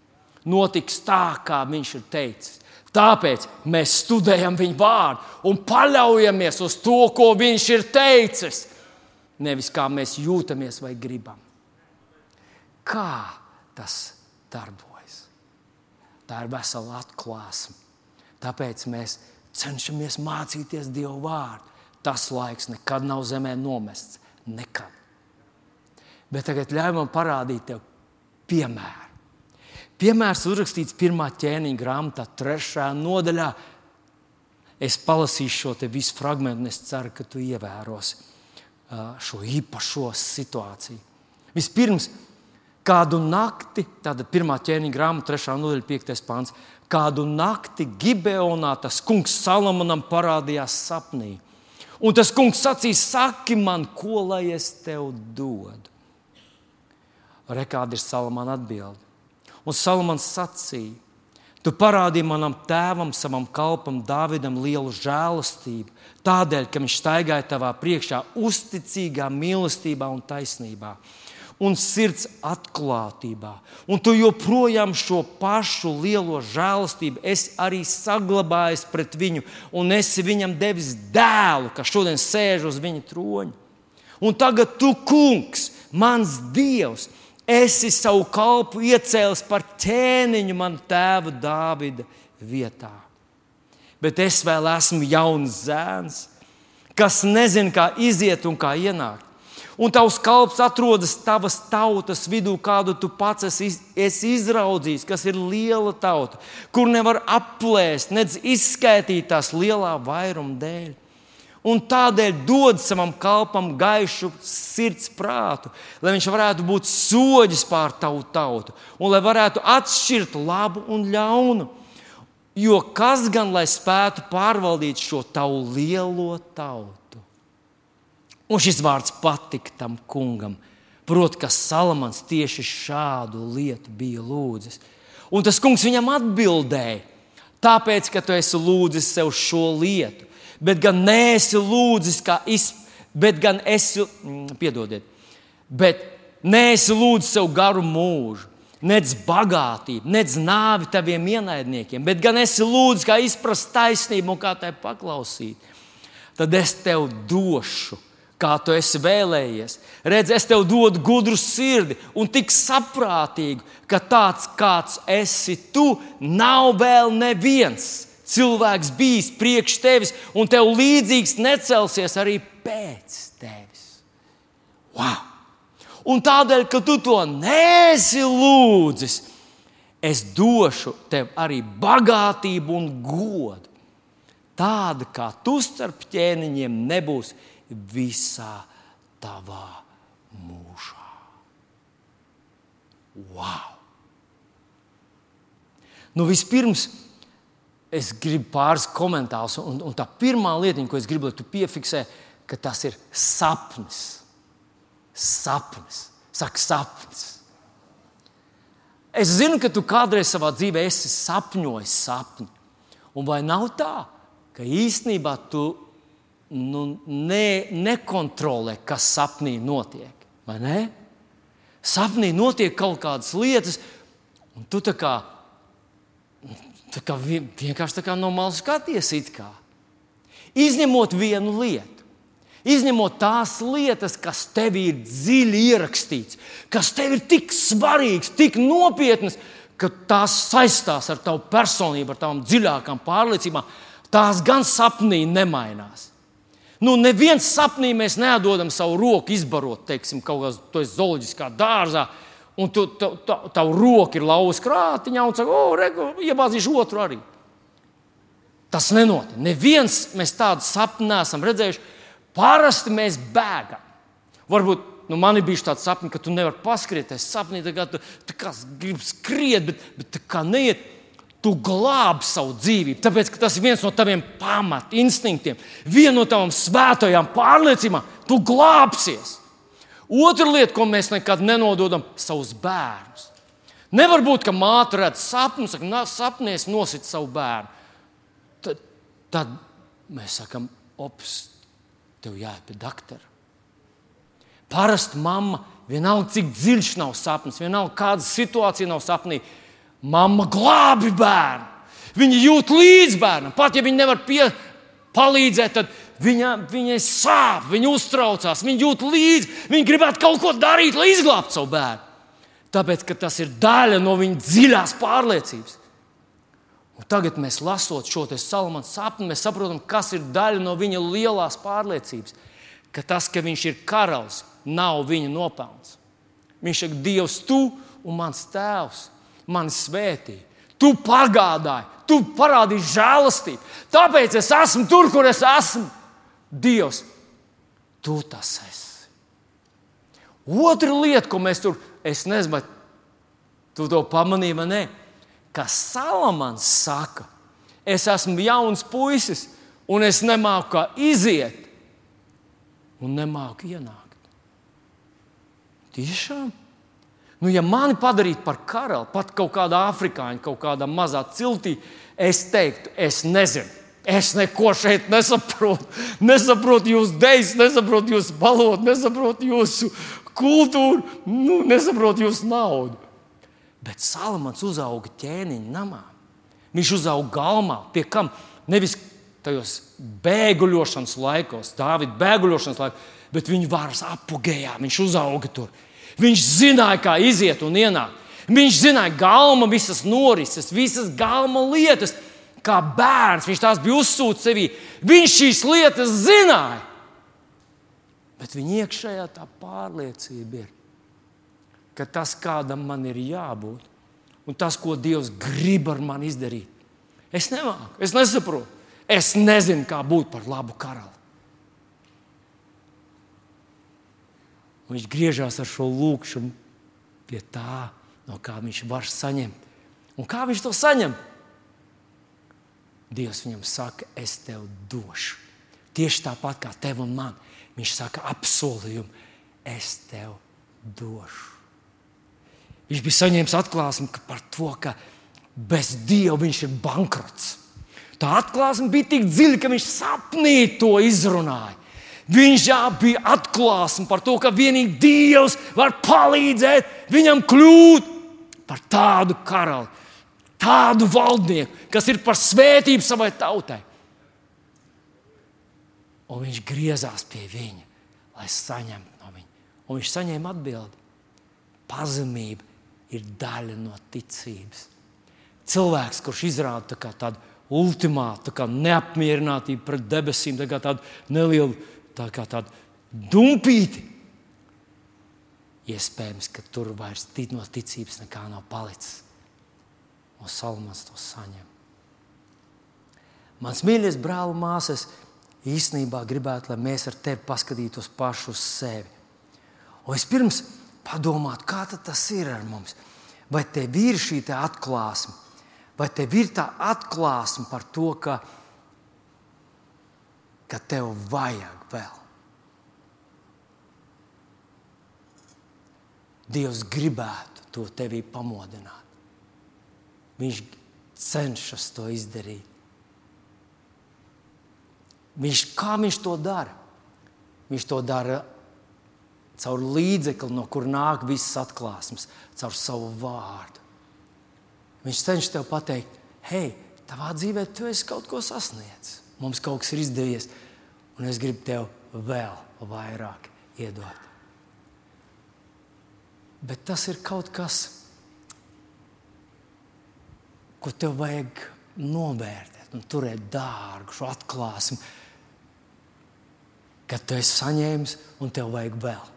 Notiks tā, kā Viņš ir teicis. Tāpēc mēs studējam Viņa vārdu un paļaujamies uz to, ko Viņš ir teicis. Nevis kā mēs jūtamies vai gribam. Kā tas darbojas. Tā ir vesela atklāsme. Tāpēc mēs cenšamies mācīties Dievu vārdu. Tas laiks nekad nav zemē nomests. Nekad. Bet tagad ļauj man parādīt tev piemēru. Piemērs uzrakstīts pirmā ķēniņa grāmatā, trešajā nodaļā. Es palasīšu šo visu fragment, un es ceru, ka tu ievērosi šo īpašo situāciju. Vispirms, Kādu nakti, tāda pirmā ķēniņa grāmata, 3. nodaļa, 5. pāns, kādu nakti Gibeonā tas kungs Salamonam parādījās sapnī. Un tas kungs sacīja, saki man, ko lai es tev dodu. Rekāda ir Salamana atbilde. Un Salamans sacīja, tu parādīji manam tēvam, savam kalpam, Dāvidam, lielu žēlastību, tādēļ, ka viņš staigāja tavā priekšā, uzticīgā mīlestībā un taisnībā un sirds atklātībā. Un tu joprojām šo pašu lielo žēlastību esi arī saglabājis pret viņu, un esi viņam devis dēlu, kas šodien sēž uz viņa troņa. Un tagad tu, kungs, mans dievs, esi savu kalpu iecēlis par ķēniņu man tēva Dāvida vietā. Bet es vēl esmu jauns zēns, kas nezina, kā iziet un kā ienākt un tavs kalps atrodas tavas tautas vidū, kādu tu pats esi, esi izraudzījis, kas ir liela tauta, kur nevar aplēst, nedz izskaidrot tās lielā vairuma dēļ. Un tādēļ dod savam kalpam gaišu sirds prātu, lai viņš varētu būt soģis pār tavu tautu un lai varētu atšķirt labu un ļaunu. Jo kas gan lai spētu pārvaldīt šo tavu lielo tautu? Un šis vārds patika tam kungam. Proti, ka Salamans tieši šādu lietu bija lūdzis. Un tas kungs viņam atbildēja, tāpēc, ka tu esi lūdzis sev šo lietu, bet gan neesi lūdzis, kā izpētīt, bet gan esi, mm, piedodiet, bet neesi lūdzis sev garu mūžu. Nec bagātību, nec nāvi taviem ienaidniekiem, bet gan esi lūdzis, kā izprast taisnību un kā tai paklausīt. Tad es tev došu kā tu esi vēlējies. Redz, es tev dodu gudru sirdi un tik saprātīgu, ka tāds kāds esi tu, nav vēl neviens cilvēks bijis priekš tevis, un tev līdzīgs necelsies arī pēc tevis. Wow! Un tādēļ, ka tu to nesi lūdzis, es došu tev arī bagātību un godu. Tāda kā tu starp ķēniņiem nebūs visā tavā mūžā. Wow! Nu, vispirms es gribu pāris komentārus, un, un tā pirmā lieta, ko es gribu, lai tu piefiksē, ka tas ir sapnis. Sapnis. Saka, sapnis. Es zinu, ka tu kādreiz savā dzīvē esi sapņojis sapni. Un vai nav tā, ka īstenībā tu nu, ne, nekontrolē, kas sapnī notiek? Vai ne? Sapnī notiek kaut kādas lietas, un tu tā kā, tā kā vienkārši tā kā no malas skaties. Izņemot vienu lietu. Izņemot tās lietas, kas tev ir dziļi ierakstīts, kas tev ir tik svarīgas, tik nopietnas, ka tās saistās ar tavu personību, ar tavām dziļākām pārliecībām, tās gan sapnī nemainās. Nu, neviens sapnī mēs nedodam savu roku izbarot, teiksim, kaut kādā zooloģiskā dārzā, un tu, tu, tu, tavu roku ir lauza krātiņā un saka, o, regu, iebāzīšu otru arī. Tas nenotiek. Neviens mēs tādu sapni neesam redzējuši. Parasti mēs bēgam. Varbūt nu, man bijis tāds sapnis, ka tu nevari paskriet. Es sapnī, ka tu, tu gribi skriet, bet, bet tā kā neiet tu glābi savu dzīvību. Tāpēc tas ir viens no taviem pamat instinktiem, viena no tavām svētajām pārliecībām. Tu glābsies. Otra lieta, ko mēs nekad nenododam, ir savus bērnus. Nevar būt, ka māte redz sapni, saka, sapnēs nosit savu bērnu. Tad, tad mēs sakām, ops, tev jāiet pie doktora. Parasti mamma, vienalga cik dziļš nav sapnis, vienalga kāda situācija nav sapnī, Mama glābi bērnu. Viņa jūt līdzi bērnam. Pat ja viņa nevar pie, palīdzēt, tad viņa, viņai sāp, viņa uztraucās, viņa jūt līdzi. Viņa gribētu kaut ko darīt, lai izglābtu savu bērnu. Tāpēc tas ir daļa no viņa dziļās pārliecības. Un tagad mēs lasot šo Salamana sapni, mēs saprotam, kas ir daļa no viņa lielās pārliecības. Ka tas, ka viņš ir karalis, nav viņa nopelns. Viņš ir Dievs, tu un mans tēvs mani svētīja. Tu pagādāji, tu parādīji žēlastību. Tāpēc es esmu tur, kur es esmu. Dievs, tu tas esi. Otra lieta, ko mēs tur, es nezinu, vai tu to pamanīji vai nē, ka Salamans saka, es esmu jauns puisis, un es nemāku kā iziet, un nemāku ienākt. Tiešām? Nu, ja mani padarītu par karali, pat kaut kādā afrikāņu, kaut kādā mazā ciltī, es teiktu, es nezinu. Es neko šeit nesaprotu. Nesaprotu jūsu dēļus, nesaprotu jūsu valodu, nesaprotu jūsu kultūru, nu, nesaprotu jūsu naudu. Bet Salamans uzauga ķēniņa namā. Viņš uzauga galmā, pie kam nevis tajos bēguļošanas laikos, Dāvida bēguļošanas laikos, bet viņa varas apgājā. Viņš uzauga tur. Viņš zināja, kā iziet un ienākt. Viņš zināja galma, visas norises, visas galma lietas. Kā bērns viņš tās bija uzsūcis sevī. Viņš šīs lietas zināja. Bet viņa iekšējā tā pārliecība ir, ka tas, kādam man ir jābūt, un tas, ko Dievs grib ar mani izdarīt, es nemāku, es nesaprotu. Es nezinu, kā būt par labu karali. Un viņš griežās ar šo lūkšanu pie tā, no kā viņš var saņemt. Un kā viņš to saņem? Dievs viņam saka, es tev došu. Tieši tāpat kā tev un man. Viņš saka, apsolījumu, es tev došu. Viņš bija saņēmis atklāsmi par to, ka bez Dieva viņš ir bankrots. Tā atklāsme bija tik dziļa, ka viņš sapnī to izrunāja. Viņš bija atklāsme par to, ka tikai Dievs var palīdzēt viņam kļūt par tādu karali, tādu valdnieku, kas ir par svētību savai tautai. Un viņš griezās pie viņa, lai saņemtu no viņa. Un viņš saņēma atbildi. Pazemība ir daļa no ticības. Cilvēks, kurš izrāda tā tādu ultimātu tā neapmierinātību pret debesīm, tā tādu nelielu tā tādu dumpīti. Iespējams, ka tur vairs no ticības nekā nav palicis. Un Salmans to saņem. Mans mīļais brāl māsas, īstenībā gribētu, lai mēs ar tevi paskatītos pašu uz sevi. Un vispirms padomāt, kā tas ir ar mums. Vai tev ir šī atklāsme, vai tev ir tā atklāsme par to, ka ka tev vajag vēl. Dievs gribētu to tevī pamodināt. Viņš cenšas to izdarīt. Viņš, kā viņš to dara? Viņš to dara caur līdzekli, no kur nāk visas atklāsmes, caur savu vārdu. Viņš cenšas tev pateikt, hei, tavā dzīvē tu esi kaut ko sasniedzis. Mums kaut kas ir izdevies, un es gribu tev vēl vairāk iedot. Bet tas ir kaut kas, ko tev vajag novērtēt un turēt dārgu šo atklāsmi, kad tu esi saņēmis un tev vajag vēl.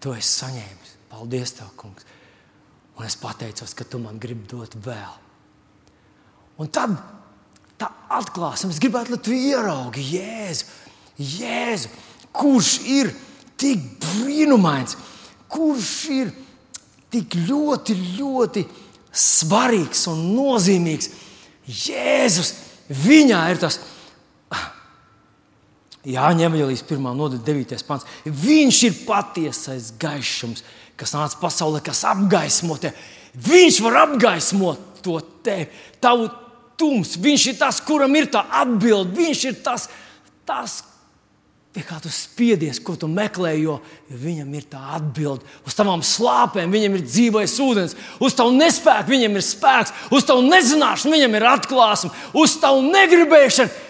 Tu esi saņēmis. Paldies, tev, kungs. Un es pateicos, ka tu man gribi dot vēl. Un tad tā atklāsme, es gribētu, lai tu ieraugi Jēzu, Jēzu, kurš ir tik brīnumains, kurš ir tik ļoti, ļoti svarīgs un nozīmīgs. Jēzus, viņā ir tas. Jāņem Evangelijas 1. nodaļa, 9. pants. Viņš ir patiesais gaišums, kas nāca pasaulē, kas apgaismo tevi. Viņš var apgaismot to tevi, tavu tums. Viņš ir tas, kuram ir tā atbilde. Viņš ir tas, tas pie kā tu spiedies, ko tu meklē, jo viņam ir tā atbilde. Uz tavām slāpēm viņam ir dzīvais ūdens, uz tavu nespēku viņam ir spēks, uz tavu nezināšanu viņam ir atklāsme, uz tavu negribēšanu.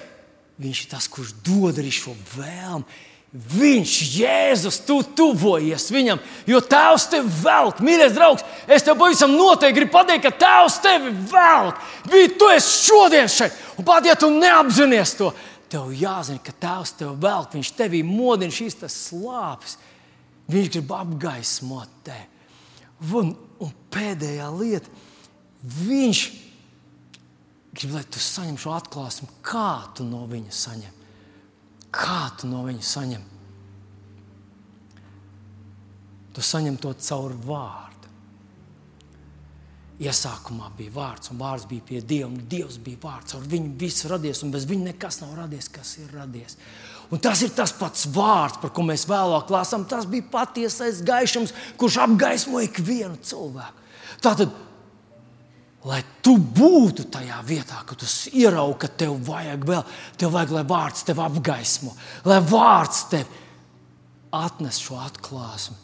Viņš ir tas, kurš dod arī šo vēlmu. Viņš, Jēzus, tu tuvojies viņam, jo Tēvs tevi velk. Mīļais draugs, es tev pavisam noteikti gribu pateikt, ka Tēvs tevi velk. Bija tu esi šodien šeit, un pat ja tu neapzinājies to, tev jāzina, ka Tēvs tevi velk. Viņš tevī modina šīs slāpes. Viņš grib apgaismot tevi. Un, un pēdējā lieta, viņš grib, lai tu saņem šo atklāsmi, kā tu no viņa saņem. Kā tu no viņa saņem? Tu saņem to caur vārdu. Iesākumā bija vārds, un vārds bija pie Dieva, un Dievs bija vārds. Ar viņu viss radies, un bez viņa nekas nav radies, kas ir radies. Un tas ir tas pats vārds, par ko mēs vēlāk lasām. Tas bija patiesais gaišums, kurš apgaismo ikvienu cilvēku. Tātad Lai tu būtu tajā vietā, ka tu ieraugi, ka tev vajag vēl, tev vajag, lai vārds tevi apgaismo, lai vārds tev atnes šo atklāsmi.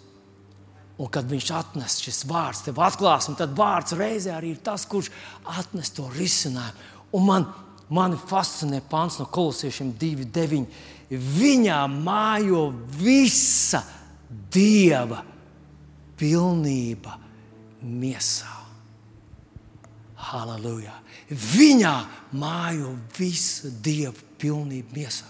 Un kad viņš atnes šis vārds, tev atklāsmi, tad vārds reizē arī ir tas, kurš atnes to risinājumu. Un man, man fascinē pāns no kolosiešiem 2,9. Viņā mājo visa dieva pilnība miesā. Halleluja! Viņā mājo visa dieva pilnība miesā.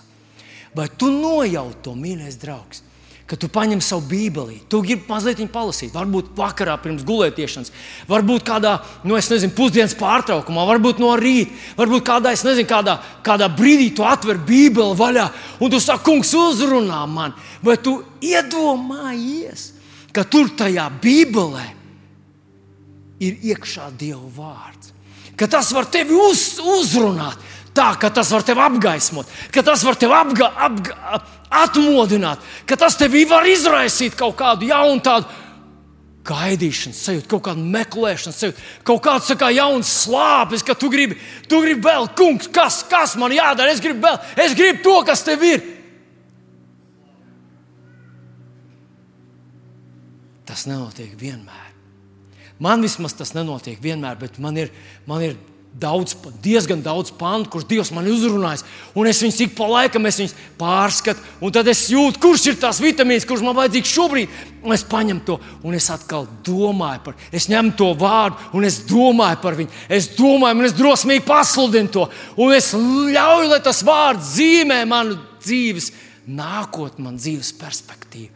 Vai tu nojauti to, mīļais draugs? Kad tu paņem savu bībeli, tu gribi mazliet palasīt, varbūt vakarā pirms gulētiešanas, varbūt kādā, nu, nezinu, pusdienas pārtraukumā, varbūt no rīta, varbūt kādā, nezinu, kādā, kādā brīdī tu atver bībeli vaļā un tu saki, kungs, uzrunā man. Vai tu iedomājies, ka tur tajā bībelē ir iekšā Dieva vārds. Ka tas var tevi uz, uzrunāt, tā ka tas var tevi apgaismot, ka tas var tevi apga, apga, atmodināt, ka tas tevi var izraisīt kaut kādu jaunu tādu gaidīšanas sajūtu, kaut kādu meklēšanas sajūtu, kaut kāds kā jauns slāpes, ka tu gribi, tu gribi vēl, kungs, kas, kas man jādara, es gribu vēl, es gribu to, kas tev ir. Tas nenotiek vienmēr. Man vismaz tas nenotiek vienmēr, bet man ir, man ir daudz, diezgan daudz pantu, kurus Dievs man uzrunājis. Un es viņus ik pa laikam pārskatu, un tad es jūtu, kurš ir tās vitamīnas, kurš man vajadzīgs šobrīd. Un es paņemu to, un es atkal domāju par viņu. Es ņemu to vārdu, un es domāju par viņu. Es domāju, un es drosmīgi pasludinu to. Un es ļauju, lai tas vārds zīmē manu dzīves nākotni, man dzīves perspektīvu.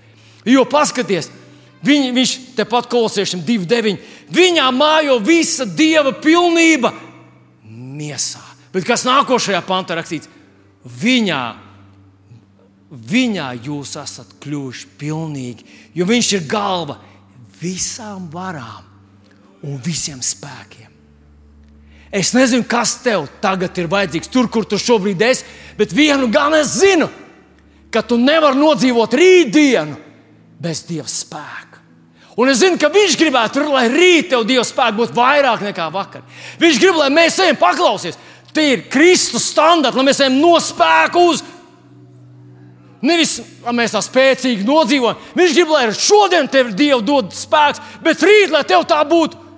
Jo paskatieties, Viņ, viņš tepat kolosiešiem 2,9. Viņā mājo visa dieva pilnība miesā. Bet kas nākošajā pantā rakstīts? Viņā, viņā jūs esat kļuvuši pilnīgi, jo viņš ir galva visām varām un visiem spēkiem. Es nezinu, kas tev tagad ir vajadzīgs, tur, kur tu šobrīd esi, bet vienu gan es zinu, ka tu nevari nodzīvot rītdienu bez Dieva spēka. Un es zinu, ka viņš gribētu, lai rīt tev Dieva spēks būtu vairāk nekā vakar. Viņš grib, lai mēs ejam paklausīties. Tie ir Kristus standarti, lai mēs ejam no spēka uz. Nevis, lai mēs tā spēcīgi nodzīvojam. Viņš grib, lai šodien tev Dieva dod spēks, bet rīt, lai tev tā būtu.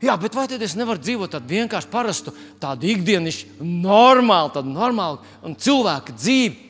Jā, bet vai tad es nevaru dzīvot tādu vienkārši parastu, tādu ikdienišķu, normālu, tādu normālu cilvēku dzīvi?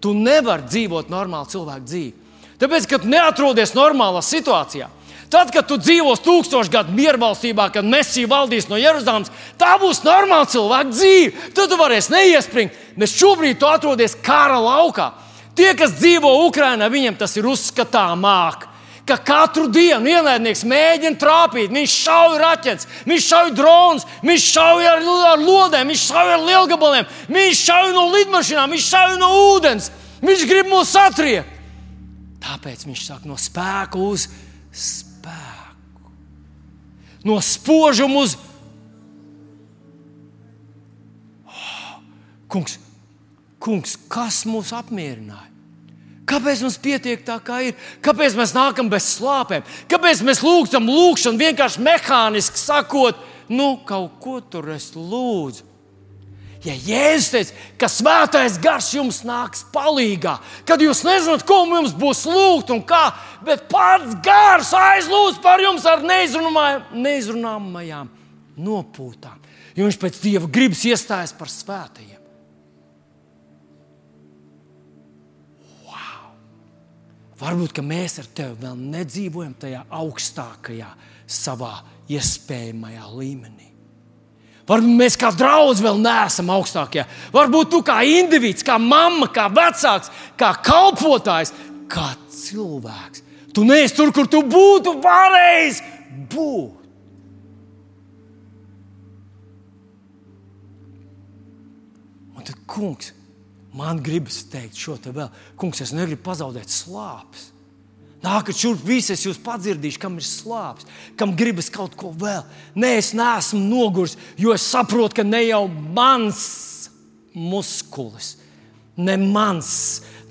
Tu nevari dzīvot normālu cilvēku dzīvi. Tāpēc, ka tu neatrodies normālā situācijā. Tad, kad tu dzīvos tūkstošu gadu miervalstībā, kad Mēsija valdīs no Jeruzalemes, tā būs normāla cilvēka dzīve. Tad tu varēsi neiespringt. Bet šobrīd tu atrodies kara laukā. Tie, kas dzīvo Ukrajinā, viņiem tas ir uzskatāmāk ka katru dienu ienaidnieks mēģina trāpīt. Viņš šauj raķetes, viņš šauj dronus, viņš šauj ar, ar lodēm, viņš šauj ar lielgabaliem, viņš šauj no lidmašīnām, viņš šauj no ūdens. Viņš grib mūs satriekt. Tāpēc viņš saka, no spēka uz spēku, no spožuma uz oh, kungs, kungs, kas mūs apmierināja? Kāpēc mums pietiek tā, kā ir? Kāpēc mēs nākam bez slāpēm? Kāpēc mēs lūdzam lūgšanu vienkārši mehāniski sakot, nu, kaut ko tur es lūdzu? Ja Jēzus teica, ka svētais gars jums nāks palīdzīgā, kad jūs nezināt, ko mums būs lūgt un kā, bet pats gars aizlūdz par jums ar neizrunājamajām nopūtām. Jo viņš pēc dieva gribas iestājas par svētajiem. Varbūt mēs ar tevi vēl nedzīvojam tajā augstākajā savā iespējamajā līmenī. Varbūt mēs kā draugi vēl neesam augstākajā. Varbūt tu kā indivīds, kā mamma, kā vecāks, kā kalpotājs, kā cilvēks. Tu neesi tur, kur tu būtu varējis būt. Un tad, kungs, Man gribas teikt šo te vēl, kungs, es negribu pazaudēt slāpes. Nākat šurp, visi es jūs padzirdīšu, kam ir slāpes, kam gribas kaut ko vēl. Nē, es neesmu noguris, jo es saprotu, ka ne jau mans muskulis, ne mans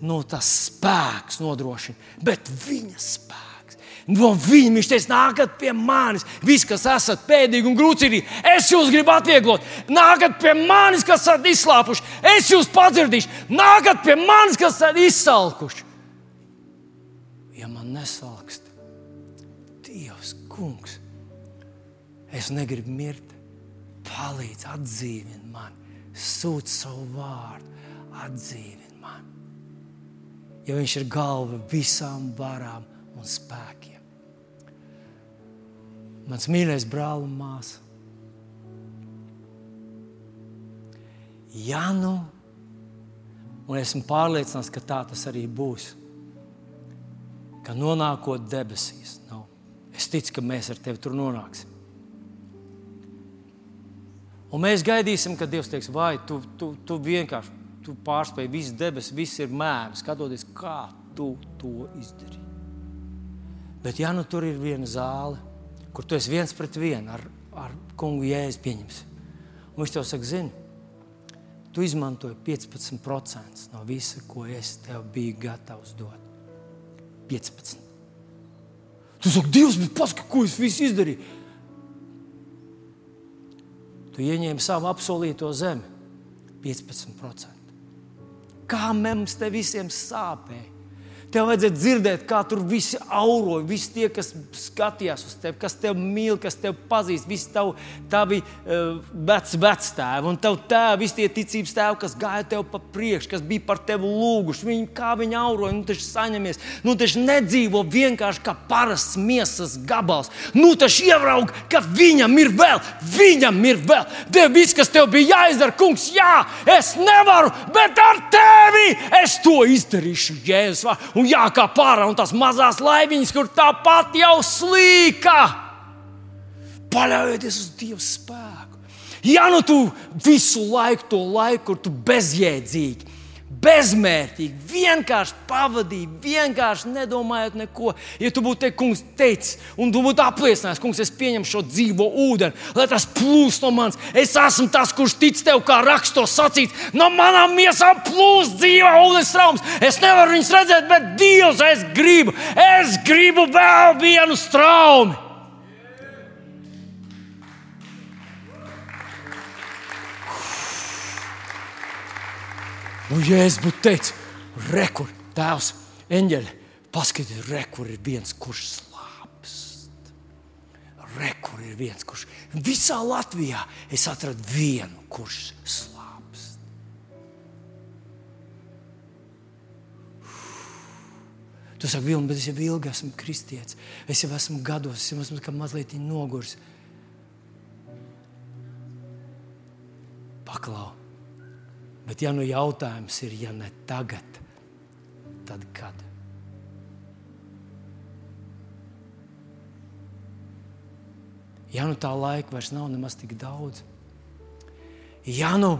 no tas spēks nodrošina, bet viņa spēks. No viņa viņš teica, nākat pie manis, visi, kas esat pēdīgi un grūtīgi, es jūs gribu atvieglot. Nākat pie manis, kas esat izslāpuši, es jūs padzirdīšu. Nākat pie manis, kas esat izsalkuši. Ja man nesalkst, Dievs, kungs, es negribu mirt, palīdz, atdzīvini mani, sūti savu vārdu, atdzīvini mani. Jo viņš ir galva visām varām un spēkiem mans mīļais brāl un māsa. Ja nu, un esmu pārliecināts, ka tā tas arī būs, ka nonākot debesīs, nu, es ticu, ka mēs ar tevi tur nonāksim. Un mēs gaidīsim, kad Dievs teiks, vai tu, tu, tu vienkārši tu pārspēji visas debesis, viss ir mēms, skatoties, kā tu to izdarīji. Bet, ja nu tur ir viena zāle, kur tu esi viens pret vienu ar, ar kungu jēzu pieņems. Un viņš tev saka, zini, tu izmantoji 15% no visa, ko es tev biju gatavs dot. 15. Tu saki, Dievs, bet paskatās, ko es visu izdarīju. Tu ieņēmi savu apsolīto zemi 15%. Kā mums te visiem sāpēja? Tev vajadzēja dzirdēt, kā tur visi auroja, visi tie, kas skatījās uz tevi, kas tevi mīl, kas tevi pazīst, visi tavi, tavi uh, vec, vectēvi un tavi tēvi, visi tie ticības tēvi, kas gāja tev pa priekšu, kas bija par tevi lūguši. Viņi kā viņi auroja, nu taču saņemies, nu taču nedzīvo vienkārši kā parasts miesas gabals. Nu taču ieraug, ka viņam ir vēl, viņam ir vēl. Tev viss, kas tev bija jāizdara, kungs, jā, es nevaru, bet ar tevi es to izdarīšu, Jēzus un jākāp ārā, un tās mazās laiviņas, kur tāpat jau slīka. Paļaujieties uz Dieva spēku. Ja nu tu visu laiku, to laiku, kur tu bezjēdzīgi bezmērķīgi, vienkārši pavadīja, vienkārši nedomājot neko. Ja tu būtu te, kungs, teicis, un tu būtu apliecinājis, kungs, es pieņemu šo dzīvo ūdeni, lai tas plūst no manis. Es esmu tas, kurš tic tev, kā rakstos sacīts, no manām miesām plūst dzīvo ūdens traumas. Es nevaru viņus redzēt, bet Dievs, es gribu, es gribu vēl vienu traumu. Nu, ja es būtu teicis, rekur, tēvs, eņģeļi, paskatieties, rekur ir viens, kurš slāpst. Rekur ir viens, kurš visā Latvijā es atradu vienu, kurš slāpst. Tu saki, Vilni, bet es jau ilgi esmu kristietis. Es jau esmu gados, es jau esmu mazliet noguris. Paklau, Bet, ja nu jautājums ir, ja ne tagad, tad kad? Ja nu tā laika vairs nav nemaz tik daudz, ja nu,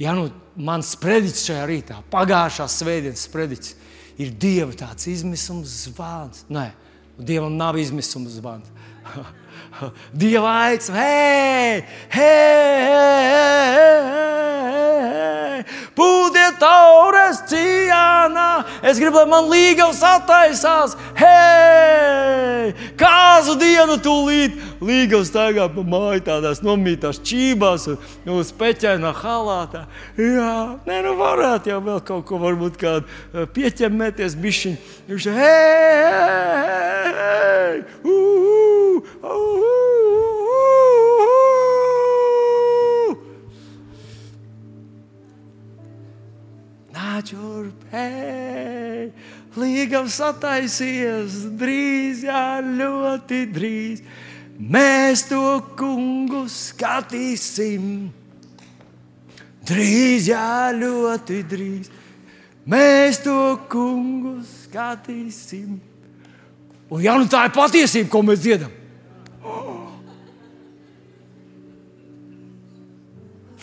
ja nu mans sprediķis šajā rītā, pagājušās svētdienas sprediķis, ir Dieva tāds izmisums zvans. Nē, Dievam nav izmisums zvans. Dieva aicina, hei, hei, hei, pūdiet taures cienā. Es gribu, lai man līgavs attaisās, hei, kāzu dienu tūlīt. Līgavs staigā pa māju tādās nomītās čībās un uz peķainā halātā. Jā, nē, nu varētu jau vēl kaut ko varbūt kādu eh, pieķemmēties bišķiņu. Viņš, hei, hei, hei, uh, uh, uh. Nāc, urpēji, līgums sataisies drīz, jā, ļoti drīz. Mēs to kungu skatīsim. Drīz, jā, ļoti drīz. Mēs to kungu skatīsim. Un ja nu tā ir patiesība, ko mēs dziedam,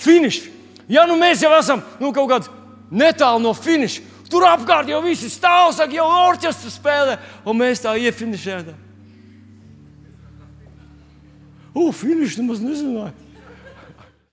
Finišs. Ja nu mēs jau esam nu, kaut kādā netālu no finiša, tur apkārt jau viss stāv, saka, jau orķestris spēlē, un mēs tā iefinišējam. Uf, finišs nemaz nezināju.